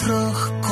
terugkom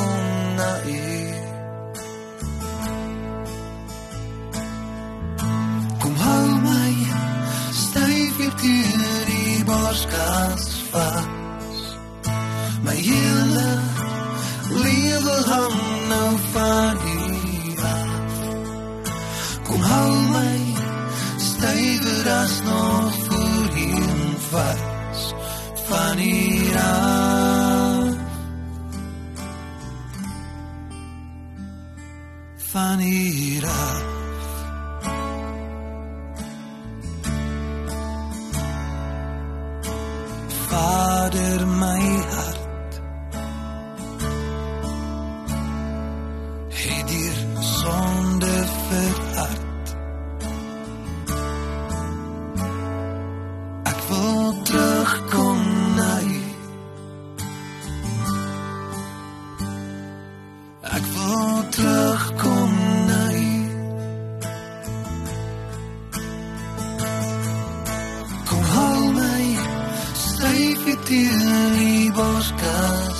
Ek wil terugkom na u. Kom hou my styf het in die boskas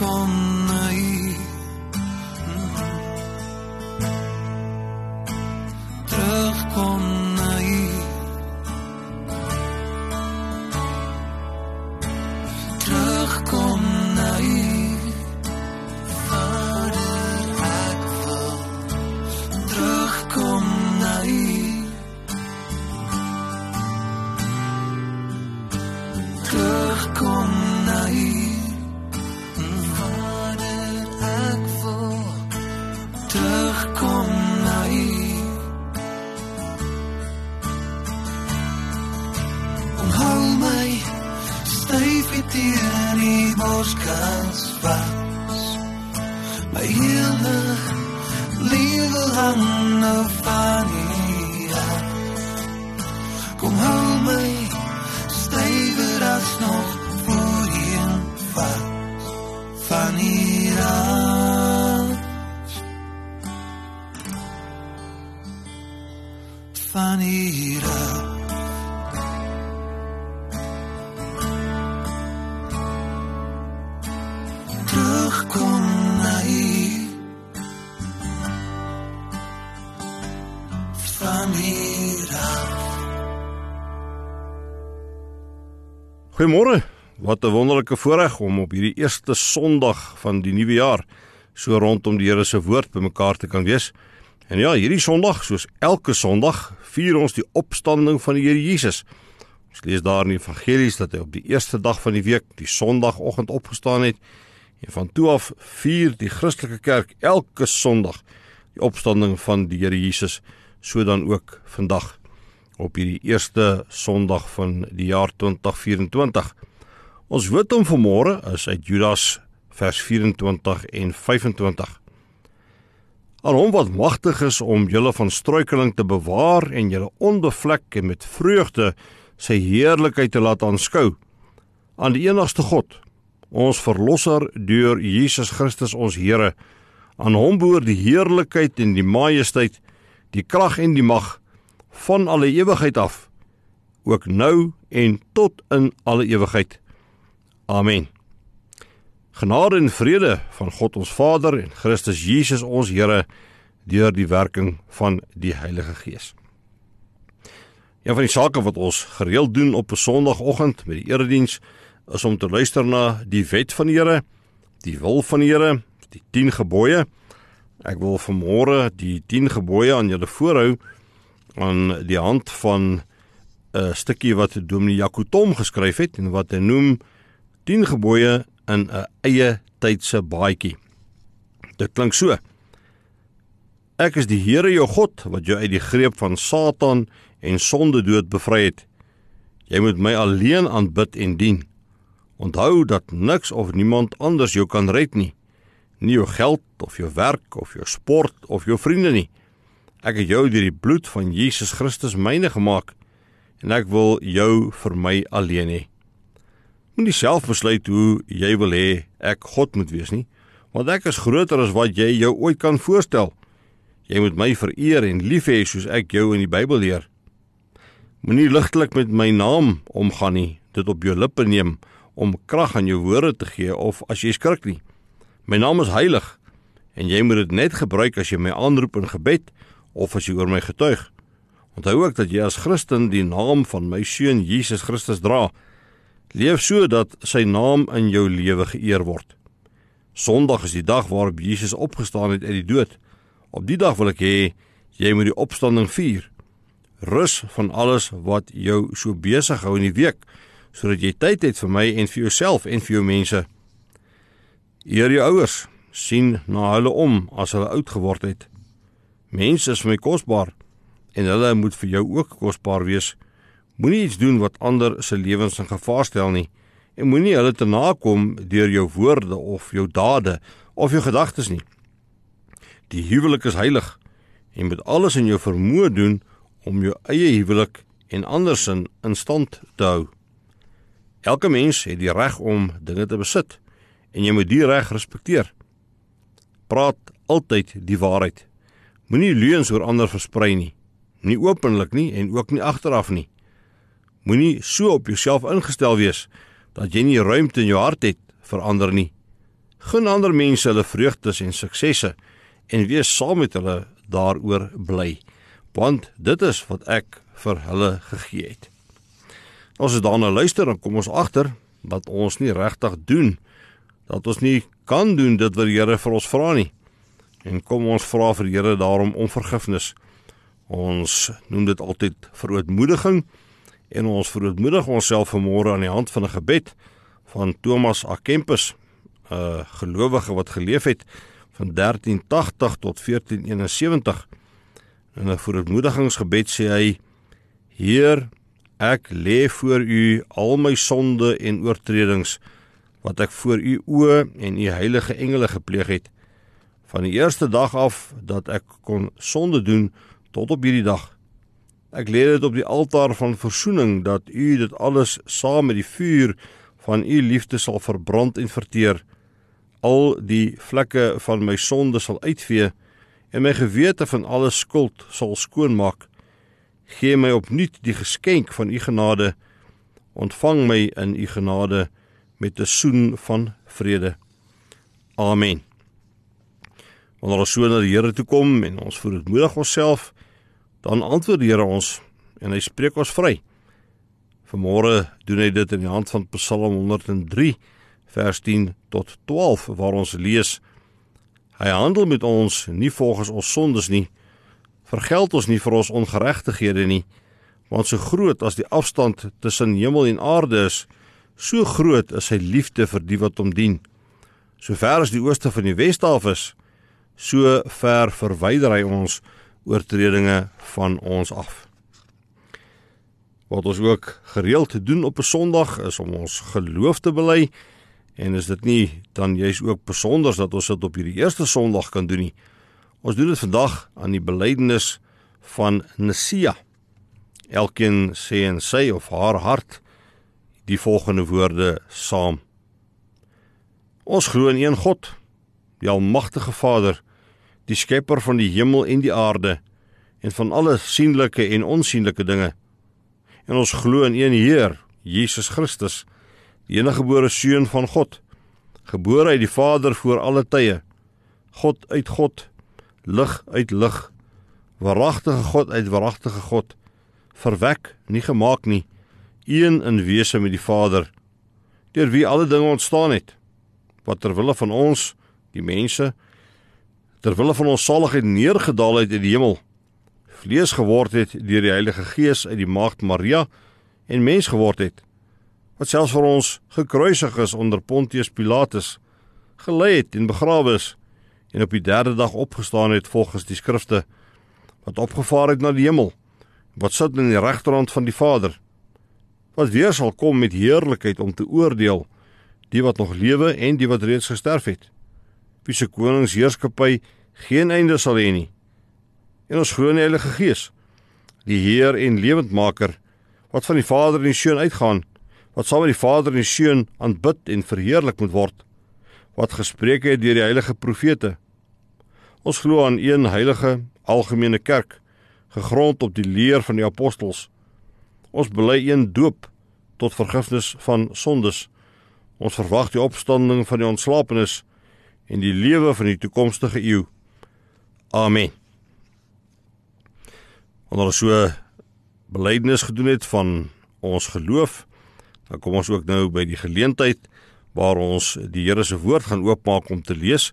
Terugkom van hier af. Terugkom na hier. Van hier af. Goeiemôre. Wat 'n wonderlike voorreg om op hierdie eerste Sondag van die nuwe jaar so rondom die Here se woord bymekaar te kan wees. En ja, hierdie Sondag, soos elke Sondag, vier ons die opstanding van die Here Jesus. Ons lees daar in die evangelies dat hy op die eerste dag van die week, die Sondagoggend opgestaan het. En van toe af vier die Christelike Kerk elke Sondag die opstanding van die Here Jesus, so dan ook vandag op hierdie eerste Sondag van die jaar 2024. Ons woord om vanmôre is uit Judas vers 24 en 25. Aan hom wat magtig is om julle van struikeling te bewaar en julle onbevlek en met vreugde sy heerlikheid te laat aanskou. Aan die enigste God, ons verlosser deur Jesus Christus ons Here. Aan hom behoort die heerlikheid en die majesteit, die krag en die mag van alle ewigheid af, ook nou en tot in alle ewigheid. Amen. Genade en vrede van God ons Vader en Christus Jesus ons Here deur die werking van die Heilige Gees. Een van die sake wat ons gereeld doen op 'n Sondagoggend met die erediens is om te luister na die wet van die Here, die wil van die Here, die 10 gebooie. Ek wil vanmôre die 10 gebooie aan julle voorhou aan die hand van 'n stukkie wat Dominee Jacob geskryf het en wat hy noem 10 gebooie in 'n eie tydse baadjie. Dit klink so: Ek is die Here jou God wat jou uit die greep van Satan en sonde dood bevry het. Jy moet my alleen aanbid en dien. Onthou dat niks of niemand anders jou kan red nie. Nie jou geld of jou werk of jou sport of jou vriende nie. Ek het jou deur die bloed van Jesus Christus myne gemaak en ek wil jou vir my alleen hê. Moenie self besluit hoe jy wil hê ek God moet wees nie, want ek is groter as wat jy jou ooit kan voorstel. Jy moet my vereer en lief hê soos ek jou in die Bybel leer. Moenie ligtelik met my naam omgaan nie, dit op jou lippe neem om krag aan jou woorde te gee of as jy skrik nie. My naam is heilig en jy moet dit net gebruik as jy my aanroep in gebed of as jy oor my getuig. Onthou ook dat jy as Christen die naam van my seun Jesus Christus dra. Leef so dat sy naam in jou lewe geëer word. Sondag is die dag waarop Jesus opgestaan het uit die dood. Op die dag wil ek hê jy moet die opstanding vier. Rus van alles wat jou so besig hou in die week sodat jy tyd het vir my en vir jouself en vir jou mense. Eer jou ouers, sien na hulle om as hulle oud geword het. Mense is vir my kosbaar en hulle moet vir jou ook kosbaar wees. Moenie iets doen wat ander se lewens in gevaar stel nie en moenie hulle te nakom deur jou woorde of jou dade of jou gedagtes nie. Die huwelik is heilig en moet alles in jou vermoë doen om jou eie huwelik en ander sin in stand te hou. Elke mens het die reg om dinge te besit en jy moet die reg respekteer. Praat altyd die waarheid. Moenie leuns oor ander versprei nie, nie openlik nie en ook nie agteraf nie. Moenie so op jouself ingestel wees dat jy nie ruimte in jou hart het vir ander nie. Gun ander mense hulle vreugdes en suksesse en wees saam met hulle daaroor bly, want dit is wat ek vir hulle gegee het. Ons daarna luister, dan kom ons agter dat ons nie regtig doen dat ons nie kan doen dit wat die Here vir ons vra nie. En kom ons vra vir die Here daarom om vergifnis. Ons noem dit altyd verootmoediging en ons verootmoedig onsself vanmôre aan die hand van 'n gebed van Thomas A Kempis, 'n gelowige wat geleef het van 1380 tot 1471. In 'n verootmoedigingsgebed sê hy: Heer, ek lê voor U al my sonde en oortredings wat ek voor U oë en U heilige engele gepleeg het van die eerste dag af dat ek kon sonde doen tot op hierdie dag. Ek lê dit op die altaar van verzoening dat u dit alles saam met die vuur van u liefde sal verbrand en verteer. Al die vlekke van my sonde sal uitvee en my gewete van alle skuld sal skoonmaak. gee my opnuut die geskenk van u genade. Ontvang my in u genade met 'n soen van vrede. Amen. Wanneer ons so na die Here toe kom en ons verootmoedig onsself, dan antwoord die Here ons en hy spreek ons vry. Vanmôre doen hy dit in die hand van Psalm 103 vers 10 tot 12 waar ons lees: Hy handel met ons nie volgens ons sondes nie, vergeld ons nie vir ons ongeregtighede nie, want so groot as die afstand tussen hemel en aarde is, so groot is sy liefde vir die wat hom dien. So ver as die ooste van die weste af is, so ver verwyder hy ons oortredinge van ons af. Wat ons ook gereeld doen op 'n Sondag is om ons geloof te bely en is dit nie dan jy's ook besonder dat ons dit op hierdie eerste Sondag kan doen nie. Ons doen dit vandag aan die belydenis van Nissia. Elkeen sê in sy of haar hart die volgende woorde saam. Ons glo in een God, die almagtige Vader, die skepper van die hemel en die aarde en van alle sienlike en onsienlike dinge. En ons glo in een Heer, Jesus Christus, die eniggebore seun van God, gebore uit die Vader voor alle tye. God uit God, lig uit lig, waaragtige God uit waaragtige God, verwek, nie gemaak nie, een in wese met die Vader, deur wie alle dinge ontstaan het, wat ter wille van ons, die mense, ter wille van ons saligheid neergedaal het uit die hemel, vlees geword het deur die Heilige Gees uit die maagd Maria en mens geword het, wat selfs vir ons gekruisig is onder Pontius Pilatus, gelei het en begrawe is en op die derde dag opgestaan het volgens die skrifte, wat opgevaar het na die hemel, wat sit in die regterhand van die Vader, wat weer sal kom met heerlikheid om te oordeel die wat nog lewe en die wat reeds gesterf het. Wie se koningsheerskappy geen einde sal hê nie. En ons glo in die Heilige Gees, die Heer en lewendmaker wat van die Vader en die Seun uitgaan, wat saam met die Vader en die Seun aanbid en verheerlik moet word, wat gespreek het deur die heilige profete. Ons glo aan een heilige algemene kerk, gegrond op die leer van die apostels. Ons bely een doop tot vergifnis van sondes. Ons verwag die opstanding van die ontslapenis en die lewe van die toekomstige eeu. Amen. Wanneer ons so belydenis gedoen het van ons geloof, dan kom ons ook nou by die geleentheid waar ons die Here se woord gaan oopmaak om te lees.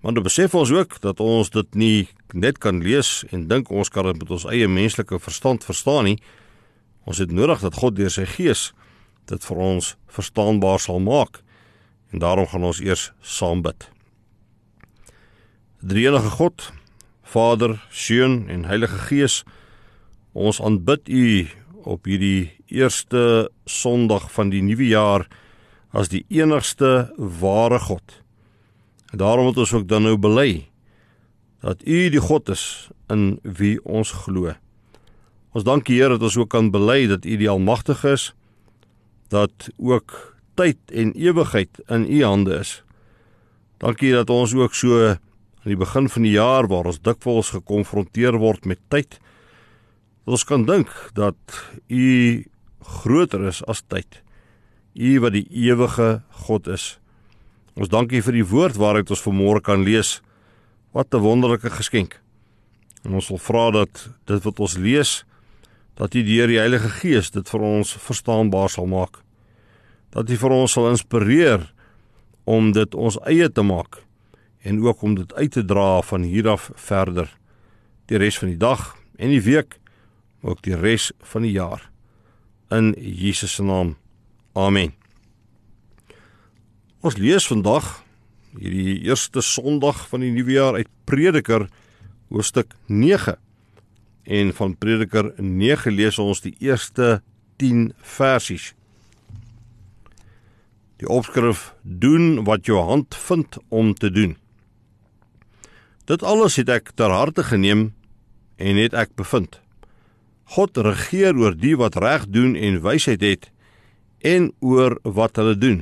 Maar dan besef ons ook dat ons dit nie net kan lees en dink ons kan dit met ons eie menslike verstand verstaan nie. Ons het nodig dat God deur sy gees dit vir ons verstaanbaar sal maak. En daarom gaan ons eers saam bid. Drie-enige God, Vader, Seun en Heilige Gees, ons aanbid U op hierdie eerste Sondag van die nuwe jaar as die enigste ware God. Daarom moet ons ook dan nou bely dat U die God is in wie ons glo. Ons dank U Here dat ons ook kan bely dat U die Almagtige is, dat ook tyd en ewigheid in U hande is. Dankie dat ons ook so aan die begin van die jaar waar ons dikwels gekonfronteer word met tyd, ons kan dink dat U groter is as tyd. U wat die ewige God is. Ons dankie vir die woord waaruit ons vanmôre kan lees. Wat 'n wonderlike geskenk. En ons wil vra dat dit wat ons lees dat U deur die Heilige Gees dit vir ons verstaanbaar sal maak. Dat U vir ons sal inspireer om dit ons eie te maak en ook om dit uit te dra van hier af verder die res van die dag en die week ook die res van die jaar in Jesus se naam. Amen. Ons lees vandag hierdie eerste Sondag van die nuwe jaar uit Prediker hoofstuk 9. En van Prediker 9 lees ons die eerste 10 versies. Die opskrif: Doen wat jou hand vind om te doen. Dit alles het ek ter harte geneem en het ek bevind. God regeer oor die wat reg doen en wysheid het en oor wat hulle doen.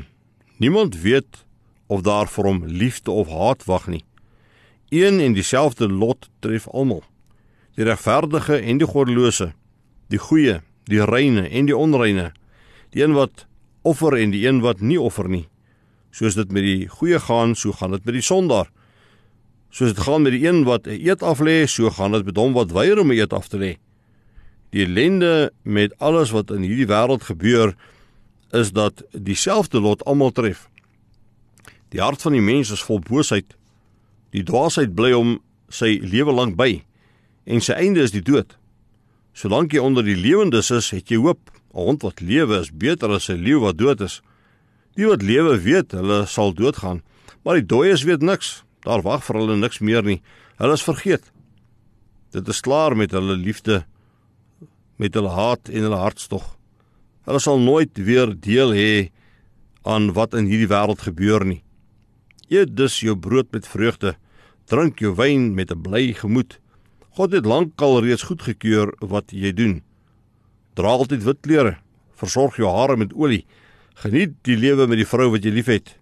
Niemand weet of daar vir hom liefde of haat wag nie. Een en dieselfde lot tref almal. Die regverdige en die goddelose, die goeie, die reine en die onreine, die een wat offer en die een wat nie offer nie. Soos dit met die goeie gaan, so gaan dit met die sondaar. Soos dit gaan met die een wat 'n eet af lê, so gaan dit met hom wat weier om 'n eet af te lê. Die ellende met alles wat in hierdie wêreld gebeur is dat dieselfde lot almal tref. Die hart van die mens is vol boosheid. Die dwaasheid bly hom sy lewe lank by en sy einde is die dood. Solank jy onder die lewendes is, het jy hoop. 'n Hond wat lewe is beter as 'n leeu wat dood is. Die wat lewe weet, hulle sal doodgaan, maar die dooies weet niks. Daar wag vir hulle niks meer nie. Hulle is vergeet. Dit is klaar met hulle liefde, met hulle haat en hulle hartstog. Hulle sal nooit weer deel hê aan wat in hierdie wêreld gebeur nie. Eet dus jou brood met vreugde, drink jou wyn met 'n bly gemoed. God het lankal reeds goedgekeur wat jy doen. Dra altyd wit klere, versorg jou hare met olie. Geniet die lewe met die vrou wat jy liefhet.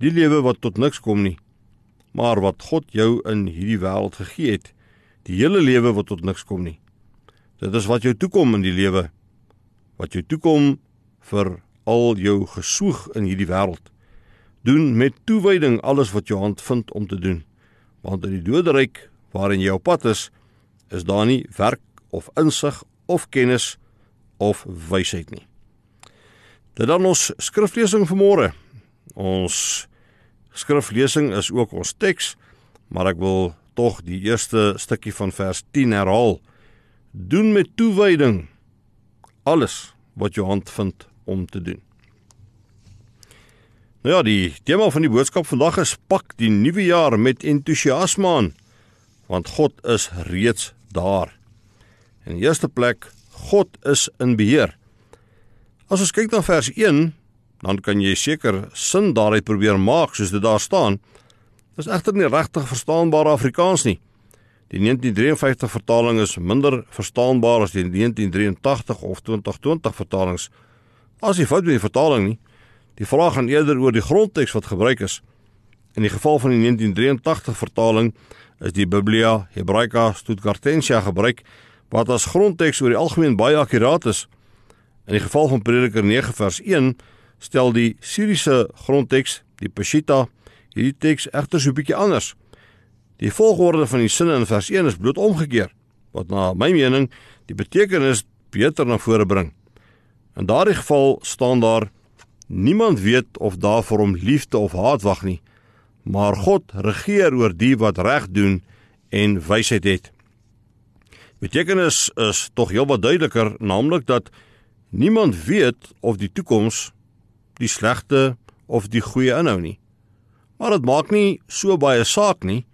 Die lewe wat tot niks kom nie, maar wat God jou in hierdie wêreld gegee het. Die hele lewe wat tot niks kom nie. Dit is wat jou toekom in die lewe. Wat jou toekom vir al jou gesoeg in hierdie wêreld. Doen met toewyding alles wat jou hand vind om te doen. Want in die doderyk waarin jy op pad is, is daar nie werk of insig of kennis of wysheid nie. Dit dan ons skriflesing vir môre. Ons skriflesing is ook ons teks, maar ek wil tog die eerste stukkie van vers 10 herhaal. Doen met toewyding alles wat jou hand vind om te doen. Nou ja, die tema van die boodskap vandag is pak die nuwe jaar met entoesiasme aan, want God is reeds daar. In die eerste plek, God is in beheer. As ons kyk na vers 1, dan kan jy seker sin daaruit probeer maak soos dit daar staan. Dit is egter nie regtig verstaanbare Afrikaans nie. Die 1953 vertaling is minder verstaanbaar as die 1983 of 2020 vertalings. As jy fout met die vertaling nie, die vraag gaan eerder oor die grondteks wat gebruik is. In die geval van die 1983 vertaling is die Biblia Hebraica Stuttgartensia gebruik wat as grondteks oor die algemeen baie akkuraat is. In die geval van Prediker 9 vers 1 stel die Syriese grondteks, die Peshitta, hierdie teks egter so 'n bietjie anders. Die volgorde van die sinne in vers 1 is bloot omgekeer, wat na my mening die betekenis beter na vore bring. In daardie geval staan daar niemand weet of daar vir hom liefde of haat wag nie, maar God regeer oor die wat reg doen en wysheid het. Betekenis is tog heelwat duideliker, naamlik dat Niemand weet of die toekoms die slegte of die goeie inhou nie. Maar dit maak nie so baie saak nie,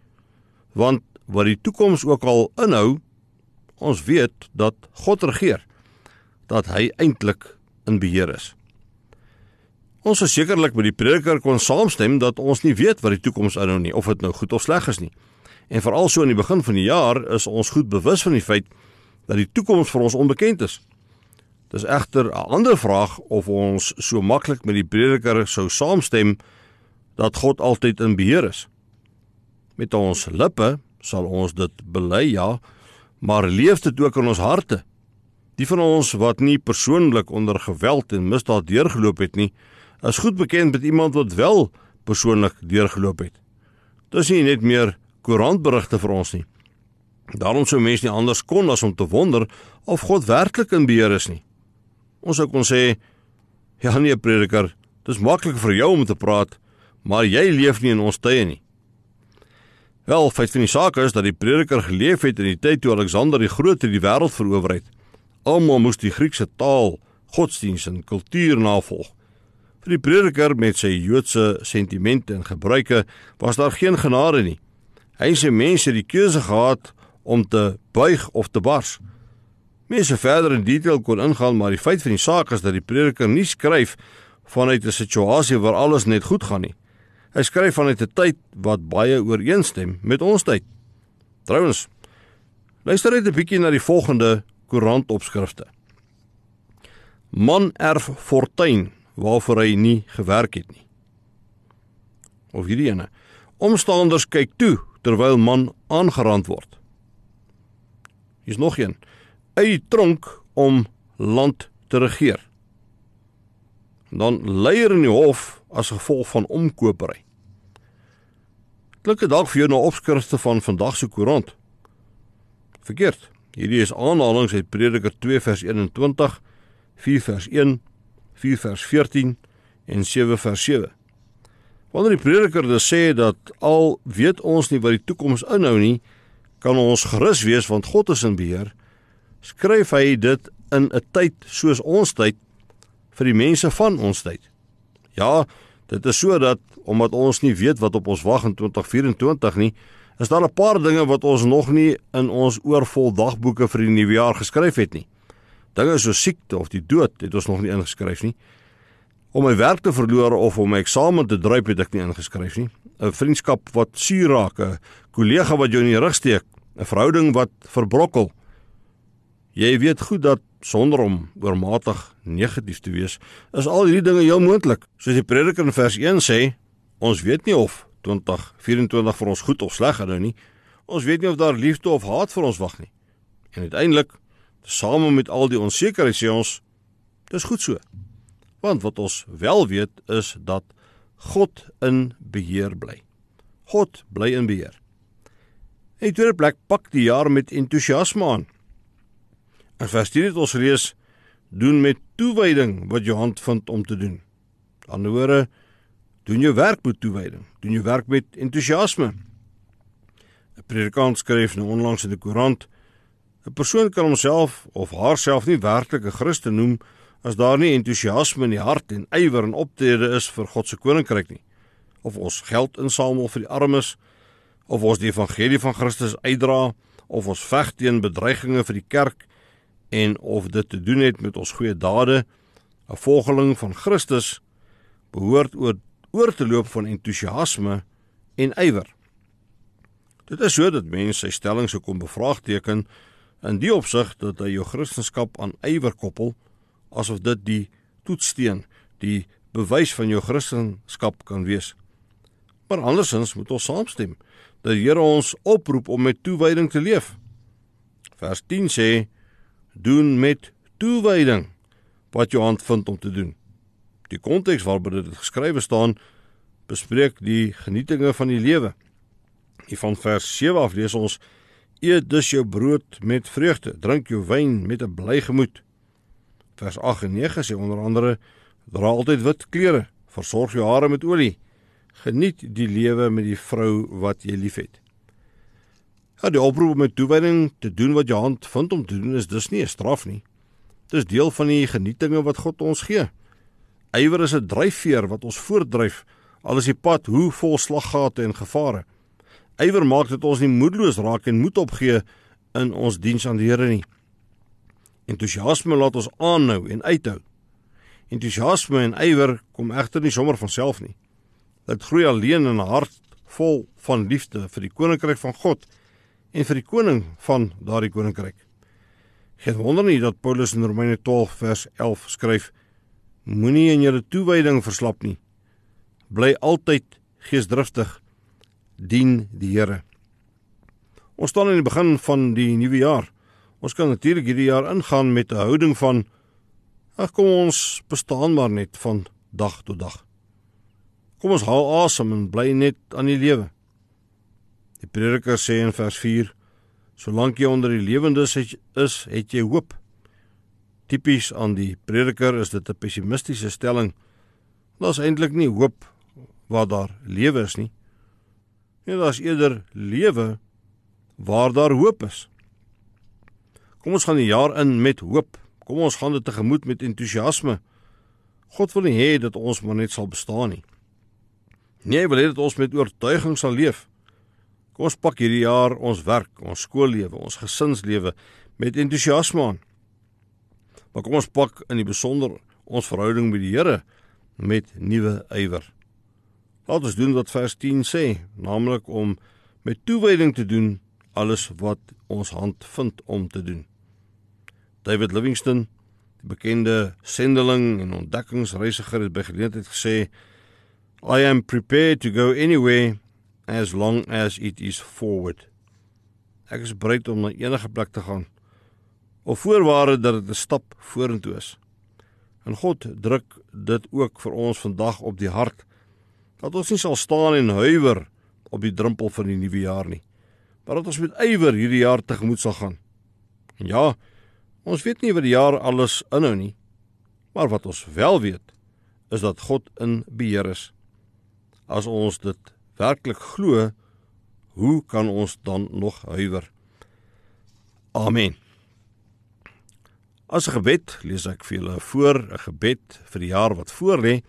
want wat die toekoms ook al inhou, ons weet dat God regeer, dat hy eintlik in beheer is. Ons is sekerlik by die prediker kon saamstem dat ons nie weet wat die toekoms inhou nie, of dit nou goed of sleg is nie. En veral so in die begin van die jaar is ons goed bewus van die feit dat die toekoms vir ons onbekend is. Dis egter 'n ander vraag of ons so maklik met die prediker sou saamstem dat God altyd in beheer is. Met ons lippe sal ons dit bely ja, maar leef dit ook in ons harte? Die van ons wat nie persoonlik onder geweld en misdaad deurgeloop het nie, is goed bekend met iemand wat wel persoonlik deurgeloop het. Dis nie net meer koerantberigte vir ons nie. Daarom sou mense nie anders kon as om te wonder of God werklik in beheer is nie. Ons sou kon sê, ja nee prediker, dis maklik vir jou om te praat, maar jy leef nie in ons tye nie. Wel, feit van die saak is dat die prediker geleef het in die tyd toe Alexander die Groot die wêreld verower het. Almal moes die Griekse taal, godsdiens en kultuur navolg. Vir die prediker met sy Joodse sentimente en gebruike was daar geen genade nie. Hy sê mense het die keuse gehad om te buig of te bars. Mense verder in detail kon ingaan, maar die feit van die saak is dat die prediker nie skryf vanuit 'n situasie waar alles net goed gaan nie. Hy skryf vanuit 'n tyd wat baie ooreenstem met ons tyd. Trouwens, luister net 'n bietjie na die volgende koerantopskrifte. Man erf fortuin waarvoor hy nie gewerk het nie. Of hierdie ene. Omstanders kyk toe terwyl man aangerand word. Hier's nog een uit die tronk om land te regeer. Dan leier in die hof as gevolg van omkopery. Klink dit dalk vir jou na opskrifte van vandag se koerant? Verkeerd. Hierdie is aanhalinge uit Prediker 2 vers 21, 4 vers 1, 4 vers 14 en 7 vers 7. Wanneer die prediker dus sê dat al weet ons nie wat die toekoms inhou nie, kan ons gerus wees want God is in beheer. Skryf hy dit in 'n tyd soos ons tyd vir die mense van ons tyd. Ja, dit is sodat omdat ons nie weet wat op ons wag in 2024 nie, is daar 'n paar dinge wat ons nog nie in ons oorvol dagboeke vir die nuwe jaar geskryf het nie. Dinge so siekte of die dood het ons nog nie ingeskryf nie. Om my werk te verloor of om my eksamen te druip het ek nie ingeskryf nie. 'n Vriendskap wat suur raak, 'n kollega wat jou in die rug steek, 'n verhouding wat verbrokkel. Jy weet goed dat sonder om oormatig negatief te wees, is al hierdie dinge heel moontlik. Soos die Prediker in vers 1 sê, ons weet nie of 2024 vir ons goed of sleg gaan nie. Ons weet nie of daar liefde of haat vir ons wag nie. En uiteindelik, tesame met al die onsekerheid sê ons, dis goed so. Want wat ons wel weet is dat God in beheer bly. God bly in beheer. En die tweede plek pak die jaar met entoesiasme aan. En vers 10 het ons lees doen met toewyding wat jou hand vind om te doen. Aan die woorde doen jou werk met toewyding, doen jou werk met entoesiasme. 'n Predikant skryf nou onlangs in die koerant 'n persoon kan homself of haarself nie werklik 'n Christen noem as daar nie entoesiasme in die hart en ywer en optrede is vir God se koninkryk nie of ons geld insamel vir die armes of ons die evangelie van Christus uitdra of ons veg teen bedreigings vir die kerk en of dit te doen het met ons goeie dade 'n volgeling van Christus behoort oor oor te loop van entoesiasme en ywer dit is sodat mense sy stelling sou kom bevraagteken in die opsig dat hy jou kristendom aan ywer koppel asof dit die toetssteen, die bewys van jou Christendom kan wees. Maar andersins moet ons saamstem dat die Here ons oproep om met toewyding te leef. Vers 10 sê: "Doen met toewyding wat jou hand vind om te doen." Die konteks waarby dit geskrywe staan bespreek die genietinge van die lewe. Hier van vers 7 af lees ons: "Eet dus jou brood met vreugde, drink jou wyn met 'n bly gemoed." Vers 8 en 9 sê onder andere: Dra altyd wit klere, versorg jou hare met olie. Geniet die lewe met die vrou wat jy liefhet. Ja, die oproep om met toewyding te doen wat jou hand vind om te doen is dus nie 'n straf nie. Dis deel van die genietinge wat God ons gee. Ywer is 'n dryfveer wat ons voortdryf al is die pad hoe vol slaggate en gevare. Ywer maak dit ons nie moedeloos raak en moed opgee in ons diens aan die Here nie. Entoesiasme laat ons aanhou en uithou. Entoesiasme en ywer kom egter nie sommer van self nie. Dit groei alleen in 'n hart vol van liefde vir die koninkryk van God en vir die koning van daardie koninkryk. Geen wonder nie dat Paulus in Romeine 12 vers 11 skryf: Moenie in julle toewyding verslap nie. Bly altyd geesdriftig dien die Here. Ons staan in die begin van die nuwe jaar. Ons kan natuurlik hierdie jaar ingaan met 'n houding van ag kom ons bestaan maar net van dag tot dag. Kom ons hou asem en bly net aan die lewe. Die prediker sê in vers 4: Solank jy onder die lewendes is, het jy hoop. Tipies aan die prediker is dit 'n pessimistiese stelling. Daar's eintlik nie hoop waar daar lewe is nie. Nee, daar's eerder lewe waar daar hoop is. Kom ons gaan die jaar in met hoop. Kom ons gaan dit tegemoet met entoesiasme. God wil nie hê dat ons maar net sal bestaan nie. Nee, hy wil hê dat ons met oortuiging sal leef. Kom ons pak hierdie jaar ons werk, ons skoollewe, ons gesinslewe met entoesiasme aan. Maar kom ons pak in die besonder ons verhouding met die Here met nuwe ywer. Laat ons doen wat vers 10 sê, naamlik om met toewyding te doen alles wat ons hand vind om te doen. David Livingstone, die bekende sendeling en ontdekkingsreisiger het by geleentheid gesê, "I am prepared to go anywhere as long as it is forward." Ek is bereid om na enige plek te gaan of voorwaarde dat dit 'n stap vorentoe is. En God druk dit ook vir ons vandag op die hart dat ons nie sal staan en huiwer op die drempel van die nuwe jaar nie, maar dat ons met ywer hierdie jaar tegemoet sal gaan. En ja, ons weet nie wat die jaar alles inhou nie, maar wat ons wel weet is dat God in beheer is. As ons dit werklik glo, hoe kan ons dan nog huiwer? Amen. As 'n gebed lees ek vir julle voor 'n gebed vir die jaar wat voorlê,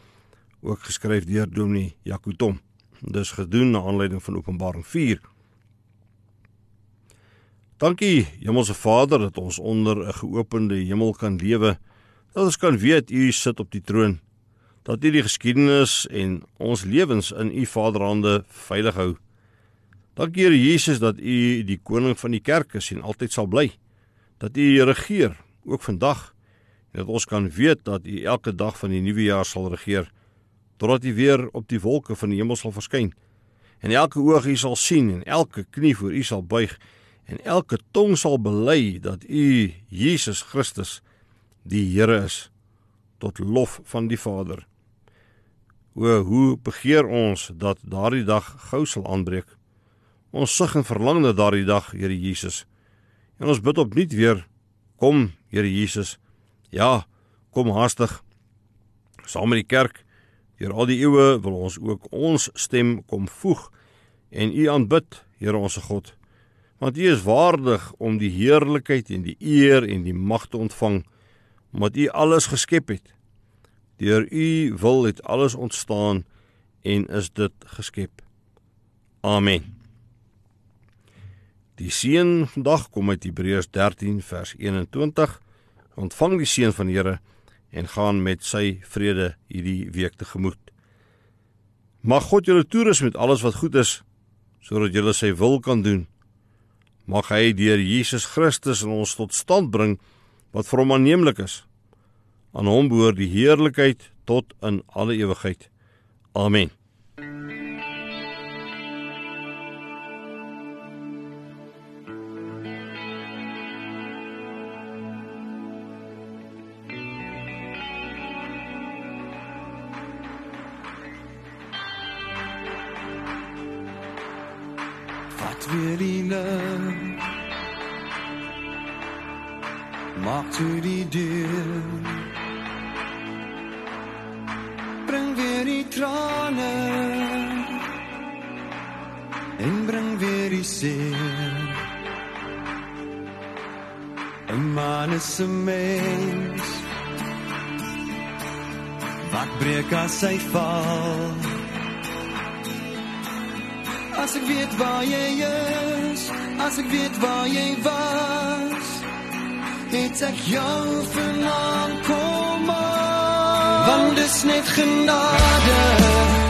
ook geskryf deur Dominee Jacob. Dis gedoen na aanleiding van Openbaring 4. Dankie Hemelse Vader dat ons onder 'n geopende hemel kan lewe. Dat ons kan weet U sit op die troon. Dat U die geskiedenis en ons lewens in U Vaderhande veilig hou. Dankie Here Jesus dat U die koning van die kerk is en altyd sal bly. Dat U regeer ook vandag en dat ons kan weet dat U elke dag van die nuwe jaar sal regeer totdat U weer op die wolke van die hemel sal verskyn. En elke oog U sal sien en elke knie voor U sal buig en elke tong sal bely dat U Jesus Christus die Here is tot lof van die Vader. O hoe begeer ons dat daardie dag gou sal aanbreek. Ons sug en verlang na daardie dag, Here Jesus. En ons bid opnuut weer, kom, Here Jesus. Ja, kom haastig. Saam met die kerk deur al die eeue wil ons ook ons stem kom voeg en U aanbid, Here ons God. Want U is waardig om die heerlikheid en die eer en die mag te ontvang omdat U alles geskep het. Deur U wil het alles ontstaan en is dit geskep. Amen. Die seën vandag kom uit Hebreërs 13 vers 21. Ontvang die seën van die Here en gaan met sy vrede hierdie week tegemoet. Mag God julle toerus met alles wat goed is sodat julle sy wil kan doen. Mag hy deur Jesus Christus in ons tot stand bring wat vir hom aanneemlik is. Aan hom behoort die heerlikheid tot in alle ewigheid. Amen. Vat weer die lig Maak toe die deur is 'n mens. Wat breek as hy val? As ek weet waar jy is, as ek weet waar jy was, het ek jou vanaand kom aan. Want dis net genade